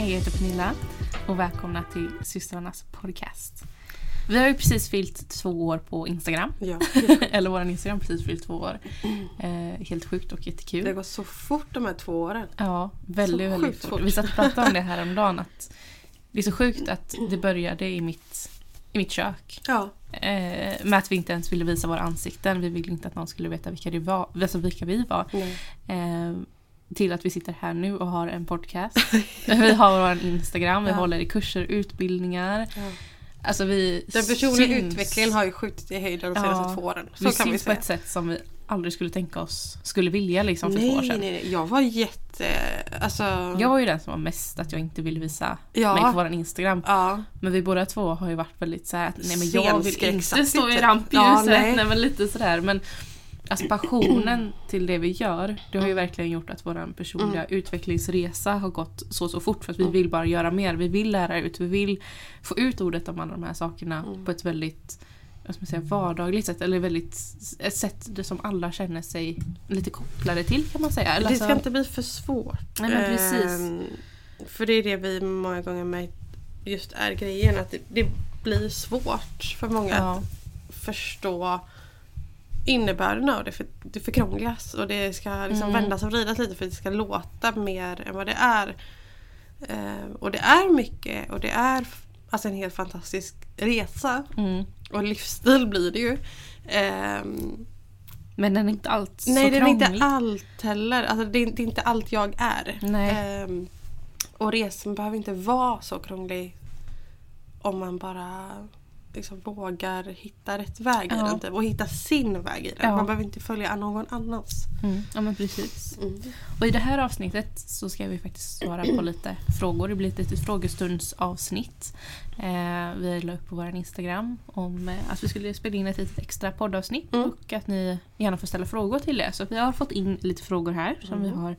Hej, jag heter Pernilla och välkomna till systrarnas podcast. Vi har ju precis fyllt två år på Instagram. Ja, Eller vår Instagram precis fyllt två år. Eh, helt sjukt och jättekul. det går så fort de här två åren. Ja, väldigt, Så väldigt fort. fort. Vi satt och pratade om det här om dagen att det är så sjukt att det började i mitt, i mitt kök. Ja, Eh, med att vi inte ens ville visa våra ansikten. Vi ville inte att någon skulle veta vilka, det var, alltså vilka vi var. nej. Eh, till att vi sitter här nu och har en podcast. vi har vår Instagram, vi Ja. håller i kurser, utbildningar. Ja. Alltså vi Den personliga syns, utvecklingen har ju skjutit i höjden de senaste Ja, två åren. Så vi kan vi syns på säga. ett sätt som vi aldrig skulle tänka oss skulle vilja liksom för nej, två år nej, sedan. nej. Jag var jätte... Alltså... Jag var ju den som var mest att jag inte ville visa Ja. mig på vår Instagram. Ja. Men vi båda två har ju varit väldigt såhär att nej men jag vill inte stå i typ. rampljuset. Ja, nej. nej. men lite sådär. Men alltså passionen till det vi gör det har ju verkligen gjort att vår personliga utvecklingsresa har gått så så fort för att vi Mm. vill bara göra mer. Vi vill lära ut, vi vill få ut ordet om alla de här sakerna Mm. på ett väldigt vad ska man säga, vardagligt sätt eller väldigt ett sätt som alla känner sig lite kopplade till kan man säga. Eller Det ska alltså- inte bli för svårt. Nej, men precis. Ehm, för det är det vi många gånger med just är grejen. Att det, det blir svårt för många ja. att förstå innebörden av det. För det förkrånglas och det ska liksom Mm. vändas och vridas lite för att det ska låta mer än vad det är. Ehm, och det är mycket och det är alltså en helt fantastisk resa. Mm. Och livsstil blir det ju. Ehm, Men den är inte allt så nej, det är inte allt heller. Alltså, det, är, det är inte allt jag är. Ehm, och resan behöver inte vara så krånglig om man bara liksom vågar hitta rätt väg i Ja. den. Typ, och hitta sin väg i den. Ja. Man behöver inte följa någon annans. Mm. Ja men precis. Mm. Och i det här avsnittet så ska vi faktiskt svara på lite frågor. Det blir ett litet frågestundsavsnitt. Eh, vi la upp på vår Instagram om eh, att vi skulle spela in ett litet extra poddavsnitt Mm. och att ni gärna får ställa frågor till det. Så vi har fått in lite frågor här som vi Mm. har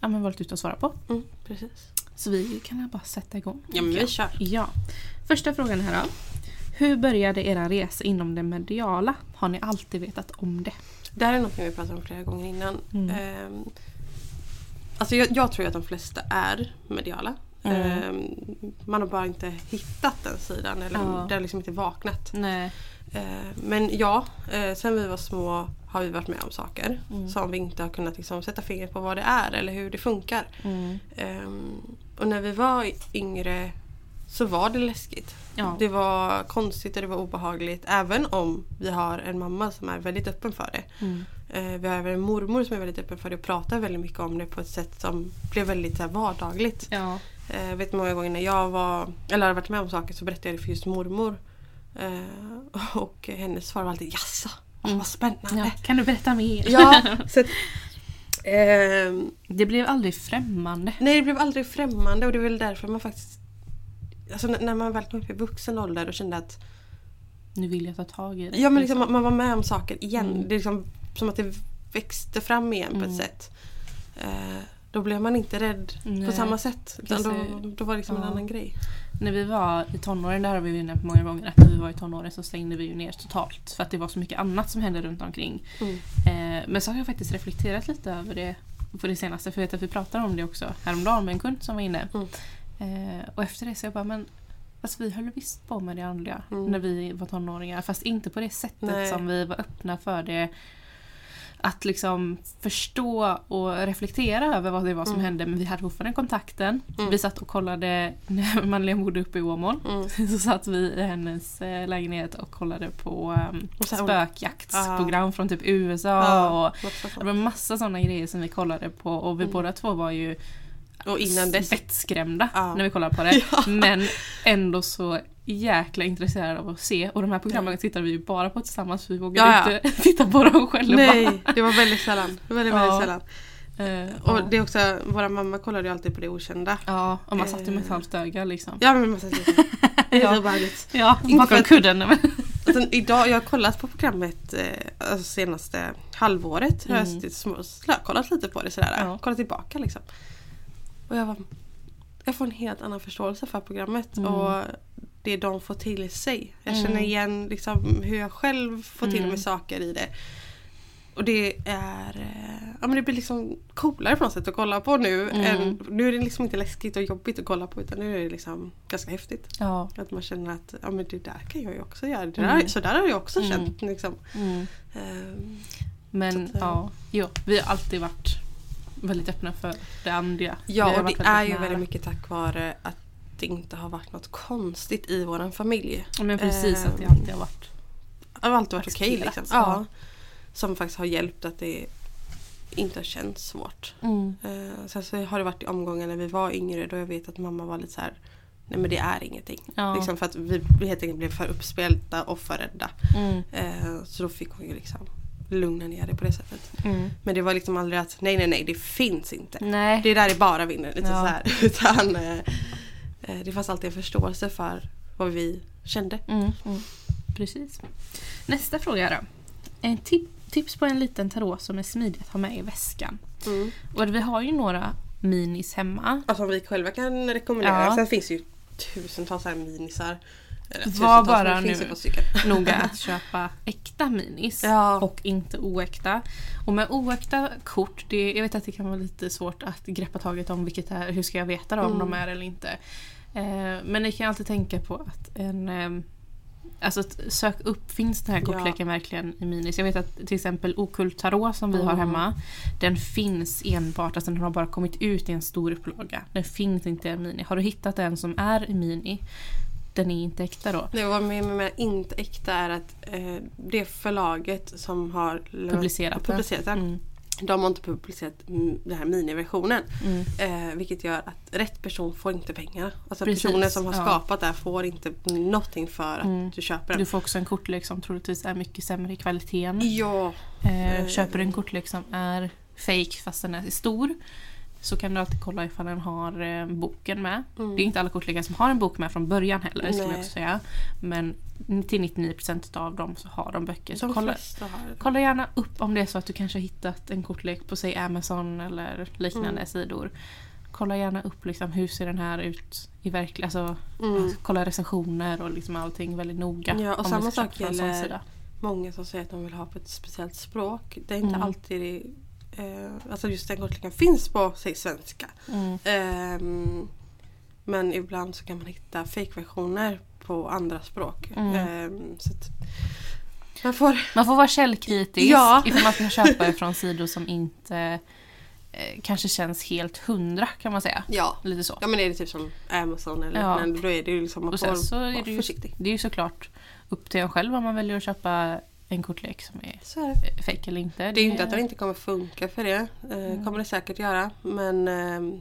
ja, men valt ut att svara på. Mm, precis. Så vi kan väl bara sätta igång. Ja men vi kör. Ja. Första frågan här då. Hur började era resa inom det mediala? Har ni alltid vetat om det? Det här är något vi pratat om flera gånger innan. Mm. Ehm, alltså jag, jag tror att de flesta är mediala. Mm. Ehm, man har bara inte hittat den sidan eller Ja. det har liksom inte vaknat. Nej. Ehm, men ja, eh, sen vi var små har vi varit med om saker Mm. som vi inte har kunnat liksom, sätta fingret på vad det är eller hur det funkar. Mm. Ehm, och när vi var yngre så var det läskigt. Ja. Det var konstigt och det var obehagligt även om vi har en mamma som är väldigt öppen för det. Mm. Eh, Vi har även en mormor som är väldigt öppen för det och pratar väldigt mycket om det på ett sätt som blev väldigt så här, vardagligt. Ja. Jag vet många gånger när jag var, eller hade varit med om saker så berättade jag det för just mormor. Eh, Och hennes svar var alltid jaså, Mm. vad spännande. Ja, kan du berätta mer? Ja, så att, ehm, Det blev aldrig främmande. nej det blev aldrig främmande och det är väl därför man faktiskt Alltså när- man väl kom upp i vuxen ålder och kände att Nu vill jag ta tag i det. Ja men liksom, man- man var med om saker igen. Mm. Det är liksom som att det växte fram igen på Mm. ett sätt. Eh, då blev man inte rädd Nej. på samma sätt. Utan då, då var det liksom en Ja. annan grej. När vi var i tonåren, där har vi ju nämnt många gånger att när vi var i tonåren så stängde vi ju ner totalt. För att det var så mycket annat som hände runt omkring. Mm. Eh, men så har jag faktiskt reflekterat lite över det på det senaste. För jag vet att vi pratade om det också häromdagen med en kund som var inne. Mm. Eh, och efter det så jag bara, men Alltså vi höll visst på med det andliga Mm. när vi var tonåringar fast inte på det sättet Nej. som vi var öppna för det. Att liksom förstå och reflektera över vad det var som Mm. hände men vi hade fortfarande kontakten. Mm. Vi satt och kollade, när Madeleine bodde uppe i Åmål, Mm. så satt vi i hennes eh, lägenhet och kollade på um, spökjaktsprogram från typ USA Ja, och det var massa sådana grejer som vi kollade på och vi Mm. båda två var ju Och innan dess. vettskrämda Ja. när vi kollade på det. Ja. Men ändå så jäkla intresserade av att se. Och de här programmen tittade vi ju bara på tillsammans för vi vågade Ja, inte titta på dem själva. Nej, det var väldigt sällan. Väldigt, väldigt sällan. Eh, Och det är också, våra mamma kollade ju alltid på det okända. ja, och man satt ju med ett Eh. halvt öga liksom. Ja men man satt lite. Det är Ja. så obehagligt. Ja, bakom kudden. Alltså, idag, jag har kollat på programmet eh, alltså senaste halvåret. Har jag Mm. suttit små- slökollat lite på det sådär. Ja. Kollat tillbaka liksom. Och jag var, jag får en helt annan förståelse för programmet. Mm. Och det de får till sig. Jag Mm. känner igen liksom, hur jag själv får till Mm. mig saker i det. Och det är, eh, ja, men det blir liksom coolare på något sätt att kolla på nu. Mm. Än, nu är det liksom inte läskigt och jobbigt att kolla på utan nu är det liksom ganska häftigt. Ja. Att man känner att ja, men det där kan jag ju också göra. Det där, Mm. Så där har jag också Mm. känt. Liksom. Mm. Ehm, Men att, ja, jo, vi har alltid varit väldigt öppna för det andliga. Ja, och det är ju nära. väldigt mycket tack vare att det inte har varit något konstigt i vår familj. Men precis, att det Ehm, alltid har varit. Det har alltid varit okej Accepterat, liksom. ja. Ja. Som faktiskt har hjälpt att det inte har känts svårt. Mm. Eh, sen så har det varit i omgångar när vi var yngre då jag vet att mamma var lite så här Nej men det är ingenting. Ja. Liksom för att vi helt enkelt blev för uppspelta och för rädda. Mm. Eh, så då fick hon ju liksom lugna ner det på det sättet. Mm. Men det var liksom aldrig att nej nej nej det finns inte. Nej. Det där är bara vinner. Lite Ja. så här. Utan eh, eh, det fanns alltid en förståelse för vad vi kände. Mm. Mm. Precis. Nästa fråga då. En tip tips på en liten tarot som är smidig att ha med i väskan. Mm. Och vi har ju några minis hemma. Och som vi själva kan rekommendera. Ja. Sen finns ju tusentals här minisar. Var bara nu. Noga att köpa äkta minis Ja. och inte oäkta. Och med oäkta kort, det, jag vet att det kan vara lite svårt att greppa taget om vilket är, hur ska jag veta då om Mm. de är eller inte. Eh, men ni kan alltid tänka på att en eh, Alltså sök upp, finns den här Ja. kortleken verkligen i minis? Jag vet att till exempel Okult Tarot som vi har Mm. hemma Den finns enbart, alltså den har bara kommit ut i en stor upplaga. Den finns inte i en mini. Har du hittat en som är i mini Den är inte äkta då. Det var med, med, med inte äkta är att eh, det förlaget som har Publicerat publicerat den. Mm. De har inte publicerat den här miniversionen. Mm. Eh, vilket gör att rätt person får inte pengar. Alltså Precis, personen som har ja. skapat det här får inte någonting för att Mm. du köper den. Du får också en kortlek som troligtvis är mycket sämre i kvaliteten. Ja, Eh, Eh. köper du en kortlek som är fake fast den är stor så kan du alltid kolla ifall den har eh, boken med. Mm. Det är inte alla kortlekar som har en bok med från början heller skulle jag Nej. också säga. Men till 99% av dem så har de böcker. Så de kolla, kolla gärna upp om det är så att du kanske har hittat en kortlek på säg Amazon eller liknande Mm. sidor. Kolla gärna upp liksom, hur ser den här ut i verkligheten. Alltså, Mm. kolla recensioner och liksom allting väldigt noga. Ja, och samma sak gäller-. Många som säger att de vill ha på ett speciellt språk. Det är inte Mm. alltid eh, Alltså just den kortleken finns på säg svenska. Mm. Ehm, men ibland så kan man hitta fake-versioner på andra språk. Mm. Ehm, så man får... Man får vara källkritisk Ja. ifall man ska köpa ifrån sidor som inte eh, kanske känns helt hundra kan man säga. Ja. Lite så. ja men är det typ som Amazon eller Ja. liknande då är det ju liksom man Och får så är det ju, försiktig. det är ju såklart upp till en själv om man väljer att köpa en kortlek som är Så är eh, fake eller inte. det är ju inte att den inte kommer funka för det. Eh, kommer det säkert göra. Men ehm,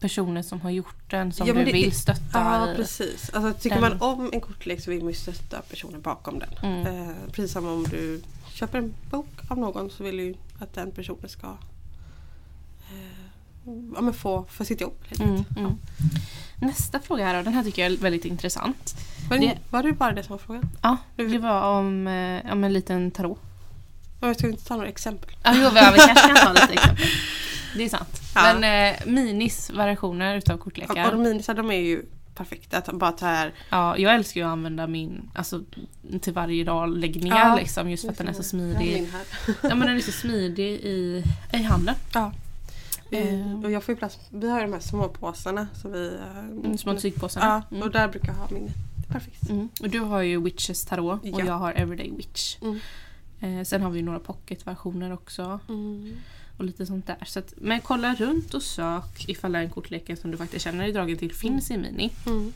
personer som har gjort den som Ja, du det- vill stötta. Ja i- precis. Alltså, tycker Den- man om en kortlek så vill man ju stötta personen bakom den. Mm. Eh, precis som om du köper en bok av någon så vill du att den personen ska eh, ja, men få för sitt jobb. helt Mm, mm. Nästa fråga här då, den här tycker jag är väldigt intressant. Var, det, Det- var det bara det som var frågan? Ja, det var om, eh, om en liten tarot. Ja, Jag ska inte ta några exempel. Ja, jo, vi kanske kan ta lite exempel. Det är sant. Ja. Men eh, minis variationer utav kortlekar. Och de minisar de är ju perfekta. Att bara ta här. Ja, jag älskar ju att använda min alltså, till varje dag läggningar Ja. liksom, just för att den är så smidig. Ja, men den är så smidig i, i handen. Ja. Eh, och jag får ju plats. Vi har ju de här små påsarna. Så vi, eh, Mm, små tygpåsarna. Ja, Mm. och där brukar jag ha min. Perfekt. Mm. Och du har ju Witches Tarot och Ja. jag har Everyday Witch. Mm. Eh, sen har vi några pocketversioner också. Mm. Och lite sånt där. Så att, men kolla runt och sök ifall det är en kortleken som du faktiskt känner dig dragen till finns i mini. Mm.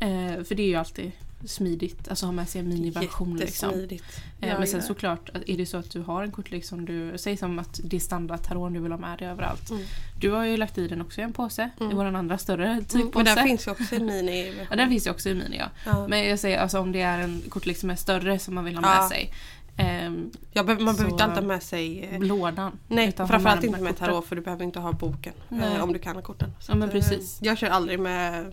Eh, för det är ju alltid smidigt, alltså ha med sig en miniversion. Liksom. Eh, Ja, men sen ja. såklart, är det så att du har en kortlek som du, säg som att det är standardtarot du vill ha med dig överallt. Mm. Du har ju lagt i den också i en påse, i Mm. vår andra större Mm, tygpåse. men den finns ju också i mini Ja, den finns ju också i mini ja. ja. Men jag säger alltså om det är en kortlek som är större som man vill ha med Ja. sig. Ehm, Man behöver inte alltid ha med sig eh, lådan. Nej, utan framförallt inte med tarot för du behöver inte ha boken eh, om du kan ha korten. Så Ja, men eh, precis. Jag kör aldrig med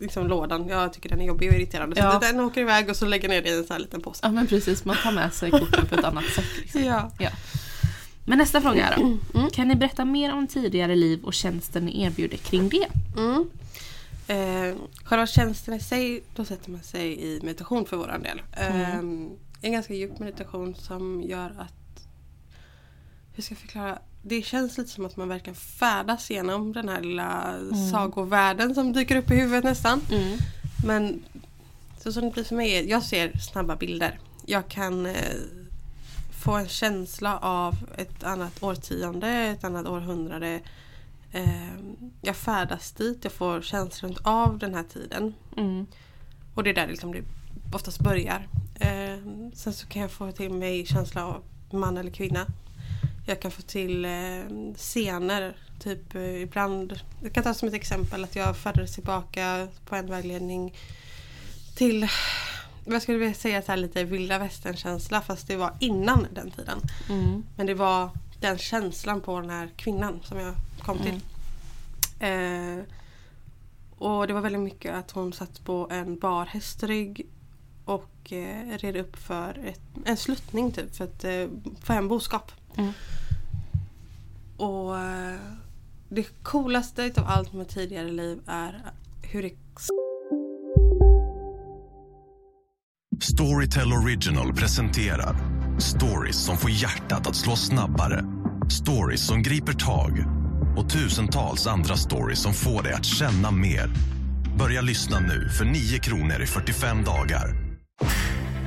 liksom, lådan. Jag tycker den är jobbig och irriterande. Ja. Så den åker iväg och så lägger ner det i en sån här liten påse. Ja men precis, man tar med sig korten på ett annat sätt. Liksom. Ja. Men nästa fråga här då. Mm. Kan ni berätta mer om tidigare liv och tjänsten ni erbjuder kring det? Mm. Eh, själva tjänsten i sig, då sätter man sig i meditation för våran del. Eh, Mm. En ganska djup meditation som gör att hur ska jag förklara? Det känns lite som att man verkligen färdas genom den här lilla Mm. sagovärlden som dyker upp i huvudet nästan. Mm. Men så som det blir för mig jag ser snabba bilder. Jag kan eh, få en känsla av ett annat årtionde, ett annat århundrade. Eh, jag färdas dit, jag får känslan av den här tiden. Mm. Och det är där liksom det oftast börjar. Eh, sen så kan jag få till mig känsla av man eller kvinna. Jag kan få till eh, scener. Typ eh, ibland, jag kan ta som ett exempel att jag färdades tillbaka på en vägledning till, vad skulle jag säga, så här lite vilda västern-känsla fast det var innan den tiden. Mm. Men det var den känslan på den här kvinnan som jag kom till. Eh, och det var väldigt mycket att hon satt på en bar hästrygg och eh, red upp för ett, en sluttning typ för att eh, få hem boskap. Mm. Och eh, det coolaste utav allt med tidigare liv är hur det Storytel Original presenterar stories som får hjärtat att slå snabbare. Stories som griper tag och tusentals andra stories som får dig att känna mer. Börja lyssna nu för 9 kronor i 45 dagar.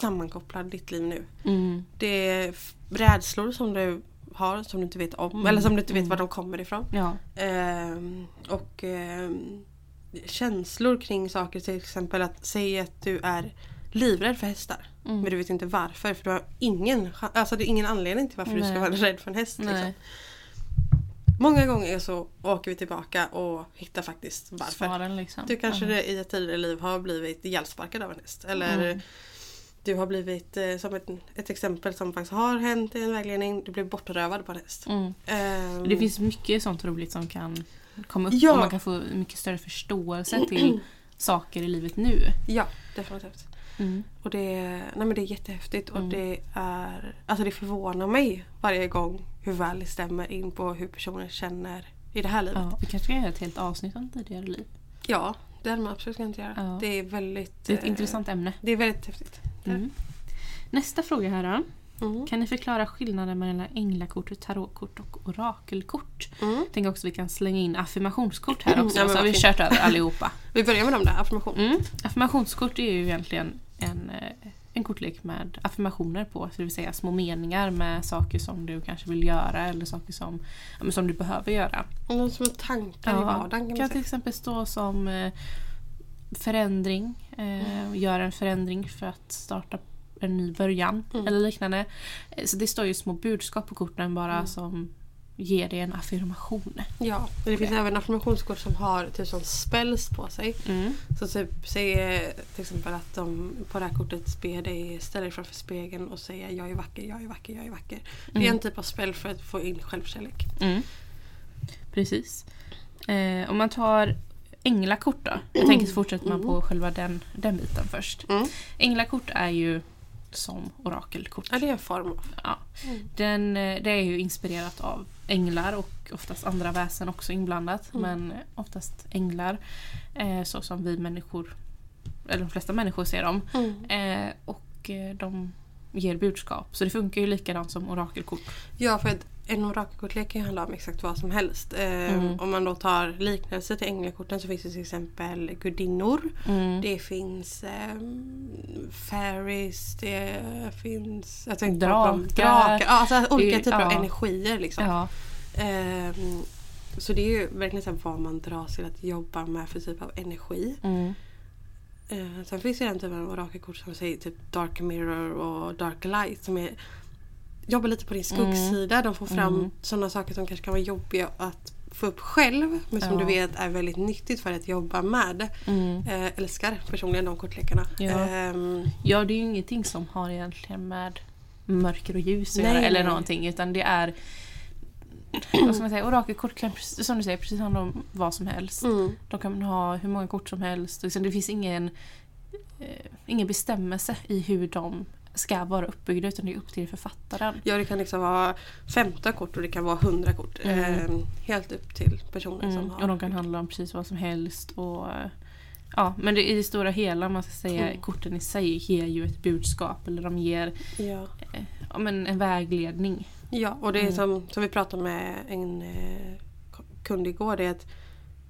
Sammankopplar ditt liv nu. Mm. Det är rädslor som du har som du inte vet om eller som du inte vet var de kommer ifrån. Ja. Ehm, och ehm, känslor kring saker till exempel att säga att du är livrädd för hästar. Mm. Men du vet inte varför för du har ingen, alltså det är ingen anledning till varför du ska Nej. vara rädd för en häst. Liksom. Nej. Många gånger så åker vi tillbaka och hittar faktiskt varför. Svaren liksom. Du kanske det i ett tidigare liv har blivit ihjälsparkad av en häst. Eller Mm. Du har blivit, eh, som ett, ett exempel som faktiskt har hänt i en vägledning, du blev bortrövad på en häst. Mm. Ehm, Det finns mycket sånt roligt som kan komma upp Ja. och man kan få mycket större förståelse till saker i livet nu. Ja, definitivt. Mm. Och det, nej men det är jättehäftigt och Mm. det är Alltså det förvånar mig varje gång hur väl det stämmer in på hur personer känner i det här livet. Ja, vi kanske kan göra ett helt avsnitt om tidigare liv. Ja, det hade man absolut kunnat göra. Ja. Det är väldigt Det är ett eh, intressant ämne. Det är väldigt häftigt. Mm. Nästa fråga här då. Mm. Kan ni förklara skillnaden mellan änglakort, tarotkort och orakelkort? Mm. Tänk också att vi kan slänga in affirmationskort här också. Ja, så har vi kört över allihopa. Vi börjar med dem där, affirmation. Mm. Affirmationskort är ju egentligen en, eh, en kortlek med affirmationer på. Så det vill säga små meningar med saker som du kanske vill göra eller saker som, ja, som du behöver göra. De som tankar i vardagen kan kan till exempel stå som eh, förändring. Mm. Eh, Gör en förändring för att starta en ny början Mm. eller liknande. Eh, Så det står ju små budskap på korten bara Mm. som ger dig en affirmation. Ja, men det finns även affirmationskort som har typ som spells på sig. Mm. Så typ säg eh, till exempel att de på det här kortet ber dig ställa dig framför spegeln och säga jag är vacker, jag är vacker, jag är vacker. Det är Mm. en typ av spel för att få in självkärlek. Mm. Precis. Eh, om man tar änglakort då. Jag tänker så fortsätter man på själva den, den biten först. Mm. Änglakort är ju som orakelkort. Ja, det är en form av. Ja. Mm. Den, eh, det är ju inspirerat av änglar och oftast andra väsen också inblandat. Mm. Men oftast änglar. Eh, så som vi människor, eller de flesta människor ser dem. Mm. Eh, och eh, de ger budskap. Så det funkar ju likadant som orakelkort. Ja, för en orakelkortlek kan ju handla om exakt vad som helst. Eh, Mm. Om man då tar liknelse till änglakorten så finns det till exempel gudinnor. Mm. Det finns ehm, fairies, det finns tänkte Drakar. drakar. Alltså olika typer av ja. energier. Liksom. Ja. Ehm, så det är ju verkligen så vad man dras till att jobba med för typ av energi. Mm. Eh, sen finns det den typen av orakelkort som säger typ Dark Mirror och Dark Light som är jobbar lite på din skuggsida. De får fram Mm. sådana saker som kanske kan vara jobbiga att få upp själv men som Ja. du vet är väldigt nyttigt för att jobba med. Mm. Eh, älskar personligen de kortlekarna. Ja. Ehm, Ja, det är ju ingenting som har egentligen med mörker och ljus att Nej, göra eller någonting utan det är vad ska man säga, orakelkort kan som du säger precis handla om vad som helst. Mm. De kan ha hur många kort som helst. Det finns ingen, eh, ingen bestämmelse i hur de ska vara uppbyggda utan det är upp till författaren. Ja det kan liksom vara 15 kort och det kan vara 100 kort. Mm. Eh, helt upp till personen som Mm. har. Och de kan handla om precis vad som helst. Och, ja, men det, i det stora hela, man ska säga, Mm. korten i sig ger ju ett budskap eller de ger Ja. eh, ja, men en vägledning. ja och det är Mm. som, som vi pratade med en eh, kund igår. Det är att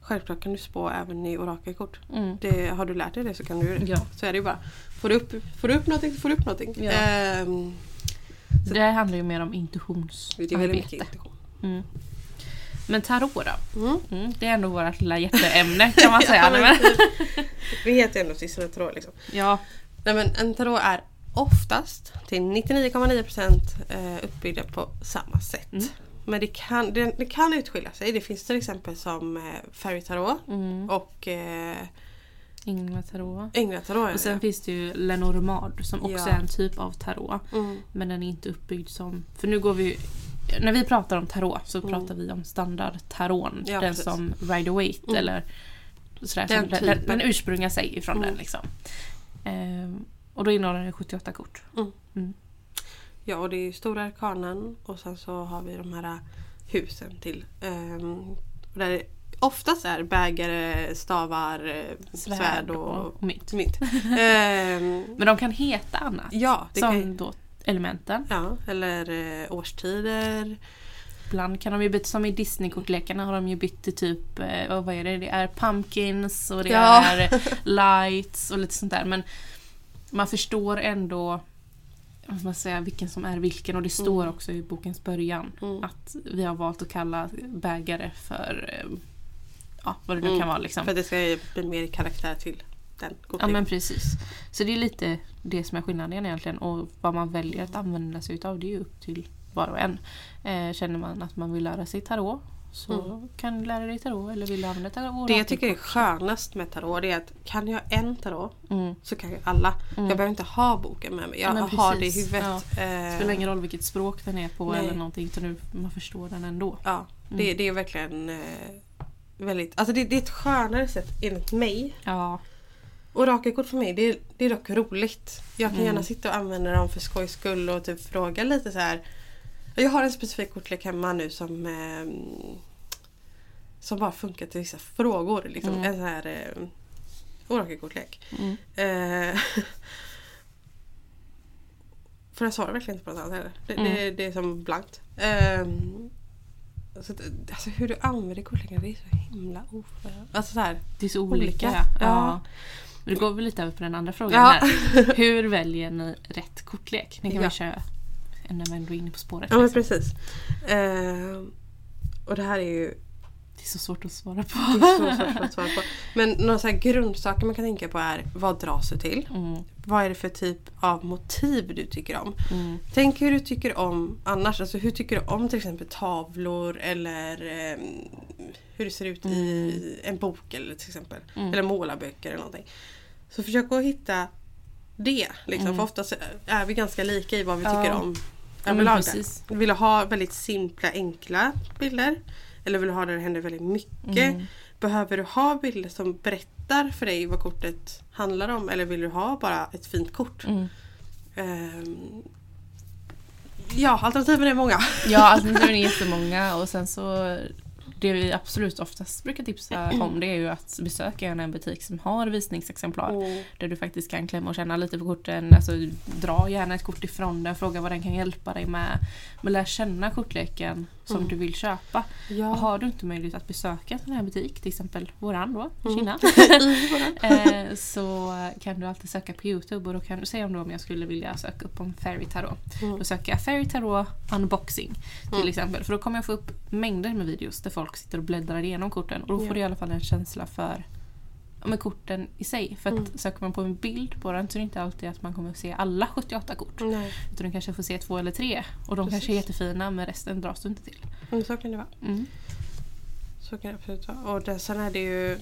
självklart kan du spå även i orakelkort. Mm. Det, har du lärt dig det så kan du det. Ja. Så är det ju bara. Får du upp, får du upp någonting får du upp någonting. Ja. Ehm, Det här handlar ju mer om det är väldigt intuitionsarbete. mycket intuition. Mm. Men tarot då? Mm. Mm, det är ändå vårt lilla hjärteämne kan man säga. Ja. Vi heter ju ändå Sissela Tarot liksom. ja. Nej men en tarot är oftast till 99,9% eh, uppbyggda på samma sätt. Mm. Men det kan, det, det kan utskilja sig. Det finns till exempel som eh, Tarot Mm. och eh, Änglatarot. Änglatarot. Och sen finns det ju Lenormand som också Ja. är en typ av tarot. mm. Men den är inte uppbyggd som... För nu går vi När vi pratar om tarot så Mm. pratar vi om standardtaron. Ja, den precis. som Rider Waite Mm. eller sådär. Den som, den, den, ursprungar sig ifrån Mm. den liksom. Ehm, och då innehåller den 78 kort. Ja och det är stora arkanen och sen så har vi de här husen till. Um, där det oftast är bägare, stavar, eh, svärd, och, och mynt. mynt. Ehm, Men de kan heta annat. ja, det som kan, då elementen. ja, eller eh, årstider. Ibland kan de ju byta, som i Disney-kortlekarna har de ju bytt till typ, eh, vad är det? Det är pumpkins och det Ja. är lights och lite sånt där. Men man förstår ändå vad man säga, vilken som är vilken och det står Mm. också i bokens början Mm. att vi har valt att kalla bägare för eh, ja, vad det nu Mm. kan vara. Liksom. För att det ska bli mer karaktär till den Ja kortleken. men precis. Så det är lite det som är skillnaden egentligen och vad man väljer att använda sig utav det är ju upp till var och en. Eh, känner man att man vill lära sig tarot så kan du lära dig tarot eller vill du använda tarot. Mm. Det jag tycker är skönast med tarot det är att kan jag en tarot Mm. så kan jag alla. Mm. Jag behöver inte ha boken med mig. Jag Ja, har det i huvudet. Ja. Eh, Det spelar ingen roll vilket språk den är på Nej. eller någonting utan man förstår den ändå. Ja, det, Mm. det är verkligen eh, väldigt... Alltså det, det är ett skönare sätt enligt mig. Ja. Orakelkort för mig det är, det är dock roligt. Jag kan Mm. gärna sitta och använda dem för skojs skull och typ fråga lite så här. Jag har en specifik kortlek hemma nu som eh, som bara funkar till vissa frågor. Liksom. Mm. En sån här eh, orakelkortlek. Mm. Eh, för jag svarar verkligen inte på något annat heller. Det, Mm. det, det är som blankt. Ehm, så att, alltså hur du använder kortleken det är så himla oförståeligt. Alltså så här, Det är så olika. Olika. Ja. Ja. Men det går väl lite över på den andra frågan Ja. här. Hur väljer ni rätt kortlek? Ni kan Ja. väl köra när man ändå är inne på spåret. Ja men liksom. precis. Ehm, och det här är ju Det är så svårt att svara på. det är så svårt att svara på. Men några så grundsaker man kan tänka på är vad dras du till? Mm, Vad är det för typ av motiv du tycker om? mm, Tänk hur du tycker om annars. Alltså hur tycker du om till exempel tavlor eller ehm, hur det ser ut i en bok eller till exempel. Mm. Eller målarböcker eller någonting. Så försök att hitta det. Liksom. Mm. För oftast är vi ganska lika i vad vi tycker om. Ja, men överlag där. precis. Vill du ha väldigt simpla enkla bilder? Eller vill du ha där det händer väldigt mycket? Mm. Behöver du ha bilder som berättar för dig vad kortet handlar om? Eller vill du ha bara ett fint kort? Mm. Ehm, ja, alternativen är många. Ja, alternativen är jättemånga och sen så det vi absolut oftast brukar tipsa om det är ju att besöka gärna en butik som har visningsexemplar. Mm. Där du faktiskt kan klämma och känna lite på korten. Alltså, dra gärna ett kort ifrån den, fråga vad den kan hjälpa dig med. Men lär känna kortleken som Mm. du vill köpa. Ja. Och har du inte möjlighet att besöka en sån här butik, till exempel våran då, Mm. Kina. eh, så kan du alltid söka på Youtube och då kan du säga om, då om jag skulle vilja söka upp om Fairy Tarot. Mm. Då söker jag Fairy Tarot unboxing till Mm. exempel. För då kommer jag få upp mängder med videos där folk sitter och bläddrar igenom korten. Och då får Ja. du i alla fall en känsla för men korten i sig. För att Mm. söker man på en bild på den så är det inte alltid att man kommer att se alla 78 kort. Nej, Utan du kanske får se två eller tre. Och de Precis. kanske är jättefina men resten dras du inte till. men så kan det vara. Mm. Så kan det absolut vara. Och det, sen är det ju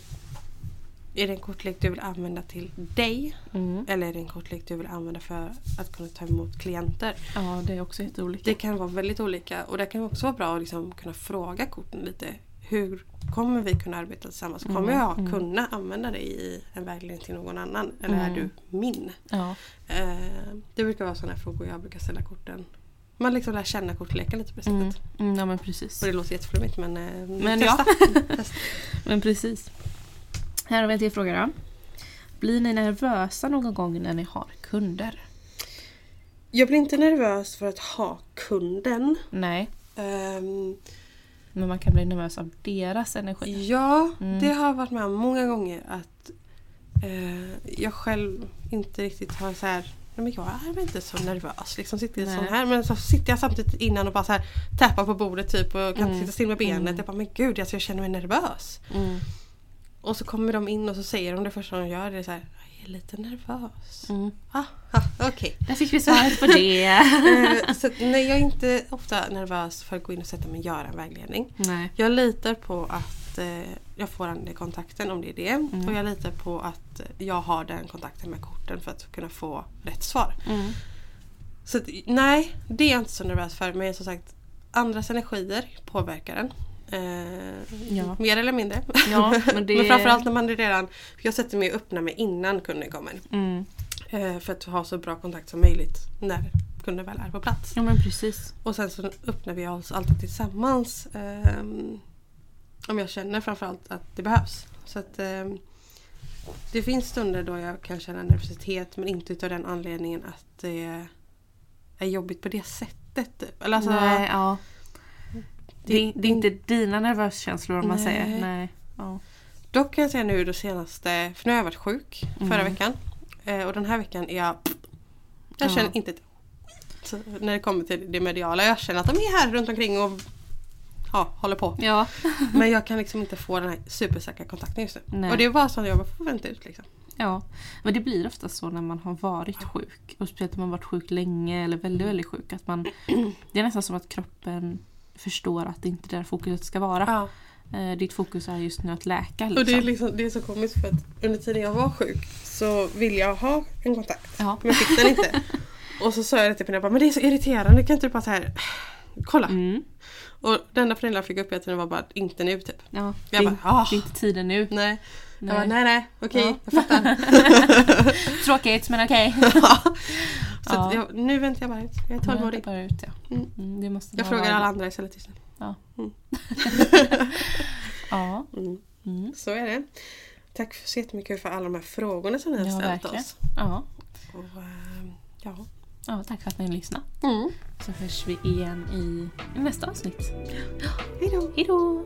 är det en kortlek du vill använda till dig? Mm. Eller är det en kortlek du vill använda för att kunna ta emot klienter? Ja, det är också jätteolika. Det kan vara väldigt olika och det kan också vara bra att liksom kunna fråga korten lite. Hur kommer vi kunna arbeta tillsammans? Kommer jag kunna använda dig i en vägledning till någon annan? Eller är du min? Ja. Eh, det brukar vara sådana frågor jag brukar ställa korten. Man liksom lär känna kortleken lite på det Mm. sättet. Mm, ja men precis. Och det låter jätteflummigt men, eh, Men testa. ja. Testa. Men precis. Här har vi en till fråga då. Blir ni nervösa någon gång när ni har kunder? Jag blir inte nervös för att ha kunden. Nej, Ehm, men man kan bli nervös av deras energi. Ja, Mm. det har jag varit med om många gånger att eh, jag själv inte riktigt har så här men jag är väl inte så nervös. Liksom sitter Nej. sån här. Men så sitter jag samtidigt innan och bara så här tappar på bordet typ och kan Mm. sitta still med benet. Mm. Jag bara, men gud alltså, jag känner mig nervös. Mm. Och så kommer de in och så säger de det första de gör. Det är så här, är lite nervös. Mm. Ah, ah, Okej. Där fick vi svaret på det. Eh, så nej, jag är inte ofta nervös för att gå in och sätta mig och göra en vägledning. Nej. Jag litar på att eh, jag får den kontakten om det är det. Mm. Och jag litar på att jag har den kontakten med korten för att kunna få rätt svar. Mm. Så nej, det är jag inte så nervös för. Men som sagt, andras energier påverkar den. Eh, Ja. Mer eller mindre. Ja, men det- men framförallt när man är redan... Jag sätter mig och öppnar mig innan kunden kommer. Mm. Eh, för att ha så bra kontakt som möjligt när kunden väl är på plats. Ja men precis. Och sen så öppnar vi oss alltid tillsammans. ehm, om jag känner framförallt att det behövs. Så att ehm, Det finns stunder då jag kan känna nervositet men inte utav den anledningen att det är jobbigt på det sättet. typ. Eller alltså, Nej, ja. Det, det- är inte dina nervöskänslor om man Nej. säger. Nej. Ja. Dock kan jag säga nu det senaste, för nu har jag varit sjuk förra Mm. veckan. Eh, och den här veckan är jag... Jag Ja. känner inte ett när det kommer till det mediala. Jag känner att de är här runt omkring och ja, håller på. ja. Men jag kan liksom inte få den här supersäkra kontakten just nu. Nej. Och det är bara så att jag bara får vänta ut liksom. Ja, men det blir ofta så när man har varit sjuk. Och speciellt om man varit sjuk länge eller väldigt, väldigt sjuk. Att man, det är nästan som att kroppen förstår att det inte är där fokuset ska vara. Ja. Eh, ditt fokus är just nu att läka. Och det är, Liksom. liksom, det är så komiskt för att under tiden jag var sjuk så ville jag ha en kontakt. Ja. Men fick den inte. Och så sa jag det till Pernilla, men det är så irriterande, kan inte du bara så här kolla? Mm. Och det enda Pernilla fick upp hela tiden var bara inte nu typ. Ja, Jag det, är- bara, ah. det är inte tiden nu. Nej. Jag Nej. bara, nej nej, okej, Ja. jag fattar. Tråkigt men okej. så Ja. jag, nu väntar jag bara ut. Jag är tolvårig. bara ut, ja. Mm. Mm, det måste Jag frågar alla andra istället just nu. Ja. Mm. ja. Mm. Mm. Så är det. Tack så jättemycket för alla de här frågorna som ni har Ja, ställt verkligen. oss. Ja. Och, ehm, ja. ja, tack för att ni lyssnade. Mm. Så hörs vi igen i nästa avsnitt. Hej då!